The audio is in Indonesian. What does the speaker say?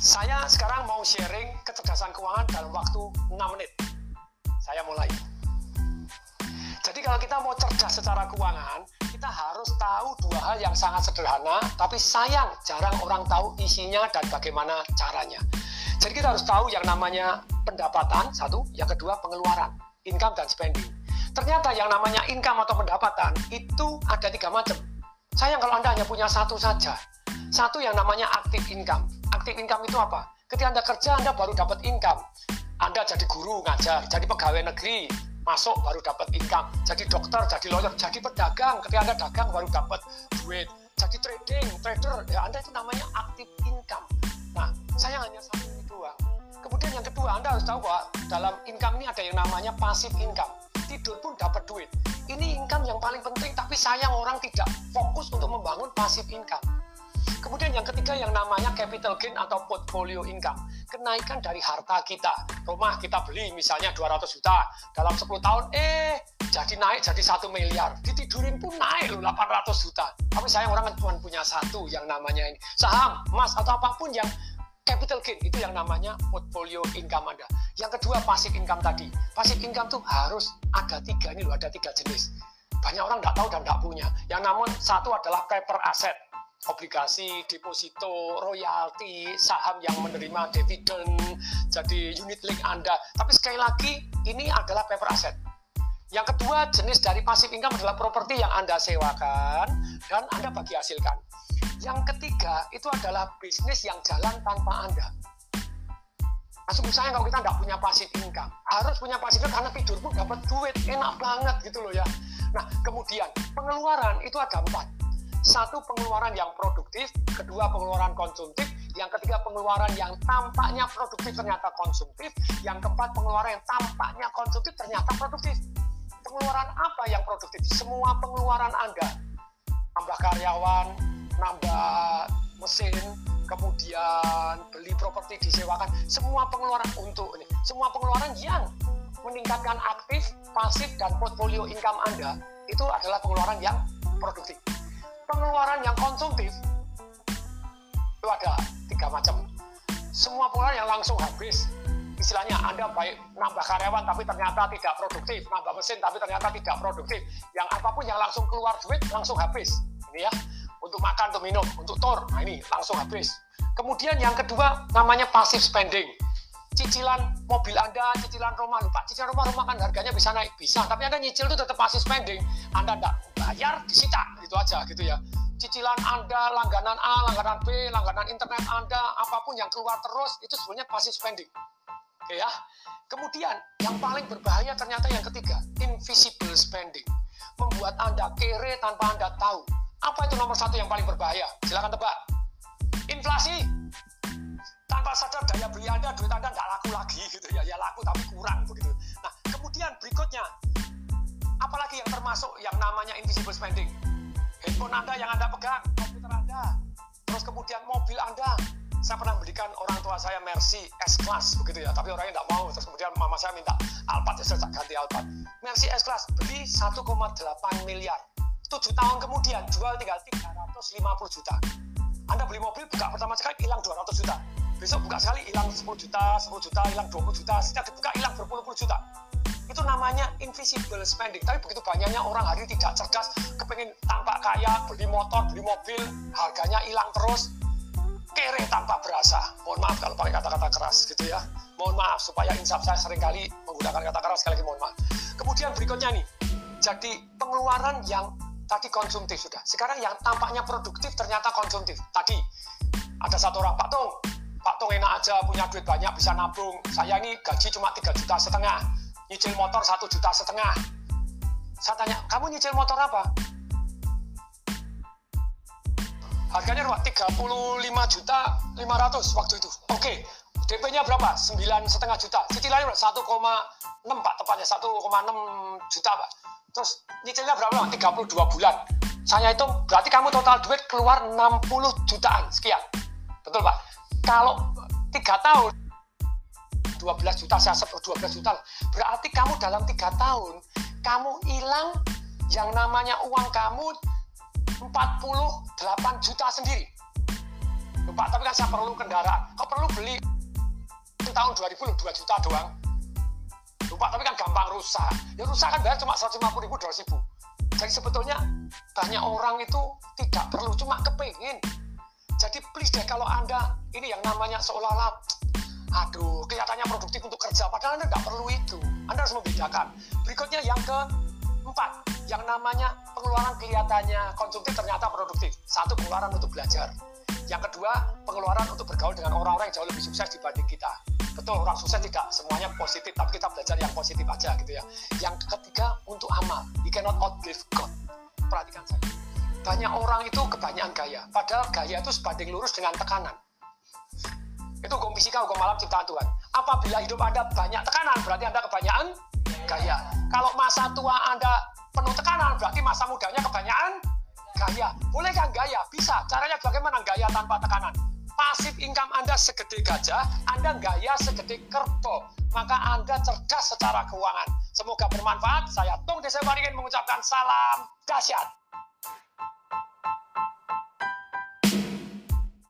Saya sekarang mau sharing kecerdasan keuangan dalam waktu 6 menit. Saya mulai. Jadi kalau kita mau cerdas secara keuangan, kita harus tahu dua hal yang sangat sederhana, tapi sayang jarang orang tahu isinya dan bagaimana caranya. Jadi kita harus tahu yang namanya pendapatan, satu, yang kedua pengeluaran, income dan spending. Ternyata yang namanya income atau pendapatan itu ada tiga macam. Sayang kalau Anda hanya punya satu saja. Satu yang namanya active income. Active income itu apa? Ketika Anda kerja, Anda baru dapat income. Anda jadi guru ngajar, jadi pegawai negeri, masuk baru dapat income. Jadi dokter jadi lawyer jadi pedagang. Ketika anda dagang baru dapat duit. Jadi trading trader ya anda itu namanya active income. Nah saya hanya satu ini dua kemudian yang kedua anda harus tahu bahwa dalam income ini ada yang namanya passive income. Tidur pun dapat duit. Ini income yang paling penting tapi sayang orang tidak fokus untuk membangun passive income Kemudian yang ketiga yang namanya capital gain atau portfolio income. Kenaikan dari harta kita. Rumah kita beli misalnya 200 juta. Dalam 10 tahun, eh jadi naik jadi satu miliar. Ditidurin pun naik loh 800 juta. Tapi saya orang cuma punya satu yang namanya ini. Saham, emas, atau apa pun yang capital gain itu yang namanya portfolio income Anda. Yang kedua passive income tadi. Passive income tuh harus ada tiga ini loh, ada tiga jenis. Banyak orang nggak tahu dan nggak punya. Yang namun satu adalah paper asset obligasi, deposito, royalti, saham yang menerima dividen, jadi unit link Anda. Tapi sekali lagi, ini adalah paper asset. Yang kedua, jenis dari passive income adalah properti yang Anda sewakan dan Anda bagi hasilkan. Yang ketiga, itu adalah bisnis yang jalan tanpa Anda. Masuk misalnya kalau kita nggak punya passive income, harus punya passive income karena tidur pun dapat duit, enak banget gitu loh ya. Nah, kemudian pengeluaran itu ada empat satu pengeluaran yang produktif, kedua pengeluaran konsumtif, yang ketiga pengeluaran yang tampaknya produktif ternyata konsumtif, yang keempat pengeluaran yang tampaknya konsumtif ternyata produktif. Pengeluaran apa yang produktif? Semua pengeluaran Anda, nambah karyawan, nambah mesin, kemudian beli properti disewakan, semua pengeluaran untuk ini, semua pengeluaran yang meningkatkan aktif, pasif, dan portfolio income Anda itu adalah pengeluaran yang produktif pengeluaran yang konsumtif itu ada tiga macam. Semua pengeluaran yang langsung habis. Istilahnya Anda baik nambah karyawan tapi ternyata tidak produktif, nambah mesin tapi ternyata tidak produktif. Yang apa pun yang langsung keluar duit langsung habis. Ini ya, untuk makan, untuk minum, untuk tour, nah ini langsung habis. Kemudian yang kedua namanya passive spending cicilan mobil Anda, cicilan rumah, lupa cicilan rumah-rumah kan harganya bisa naik, bisa. Tapi Anda nyicil itu tetap masih spending. Anda tidak bayar, disita, gitu aja gitu ya. Cicilan Anda, langganan A, langganan B, langganan internet Anda, apa pun yang keluar terus, itu sebenarnya pasti spending. Oke ya. Kemudian, yang paling berbahaya ternyata yang ketiga, invisible spending. Membuat Anda kere tanpa Anda tahu. Apa itu nomor satu yang paling berbahaya? Silakan tebak. Inflasi namanya invisible spending. Handphone Anda yang Anda pegang, komputer Anda, terus kemudian mobil Anda. Saya pernah belikan orang tua saya Mercy S-Class begitu ya, tapi orangnya nggak mau. Terus kemudian mama saya minta Alphard, ya saya ganti Alphard. Mercy S-Class beli 1,8 miliar. 7 tahun kemudian jual tinggal 350 juta. Anda beli mobil buka pertama sekali hilang 200 juta besok buka sekali hilang 10 juta, 10 juta, hilang 20 juta, setiap dibuka hilang berpuluh-puluh juta. Itu namanya invisible spending. Tapi begitu banyaknya orang hari ini tidak cerdas, kepengen tampak kaya, beli motor, beli mobil, harganya hilang terus, kere tanpa berasa. Mohon maaf kalau pakai kata-kata keras gitu ya. Mohon maaf supaya insaf saya sering kali menggunakan kata keras sekali lagi mohon maaf. Kemudian berikutnya nih, jadi pengeluaran yang tadi konsumtif sudah. Sekarang yang tampaknya produktif ternyata konsumtif. Tadi ada satu orang, Pak Tung, Pak Tung enak aja punya duit banyak bisa nabung. Saya ini gaji cuma 3 juta setengah. Nyicil motor 1 juta setengah. Saya tanya, kamu nyicil motor apa? Harganya berapa? 35 juta 500 waktu itu. Oke, DP-nya berapa? 9 setengah juta. Cicilannya berapa? 1,6 Pak, tepatnya 1,6 juta Pak. Terus nyicilnya berapa? 32 bulan. Saya itu berarti kamu total duit keluar 60 jutaan sekian. Betul Pak? kalau tiga tahun 12 juta saya sebut 12 juta berarti kamu dalam tiga tahun kamu hilang yang namanya uang kamu 48 juta sendiri Pak, tapi kan saya perlu kendaraan. Kok perlu beli tahun 2000 2 juta doang? Lupa, tapi kan gampang rusak. Ya rusak kan bayar cuma 150 ribu, 200 ribu. Jadi sebetulnya banyak orang itu tidak perlu, cuma kepingin. Jadi please deh kalau Anda ini yang namanya seolah-olah aduh kelihatannya produktif untuk kerja padahal anda nggak perlu itu. Anda harus membedakan. Berikutnya yang keempat yang namanya pengeluaran kelihatannya konsumtif ternyata produktif. Satu pengeluaran untuk belajar. Yang kedua pengeluaran untuk bergaul dengan orang-orang yang jauh lebih sukses dibanding kita. Betul orang sukses tidak semuanya positif tapi kita belajar yang positif aja gitu ya. Yang ketiga untuk amal. You cannot outgive God. Perhatikan saya. Banyak orang itu kebanyakan gaya. Padahal gaya itu sebanding lurus dengan tekanan itu hukum fisika, hukum alam ciptaan Tuhan. Apabila hidup Anda banyak tekanan, berarti Anda kebanyakan gaya. Kalau masa tua Anda penuh tekanan, berarti masa mudanya kebanyakan gaya. Boleh kan gaya? Bisa. Caranya bagaimana gaya tanpa tekanan? Pasif income Anda segede gajah, Anda gaya segede kerbau. Maka Anda cerdas secara keuangan. Semoga bermanfaat. Saya Tung Desa ingin mengucapkan salam dahsyat.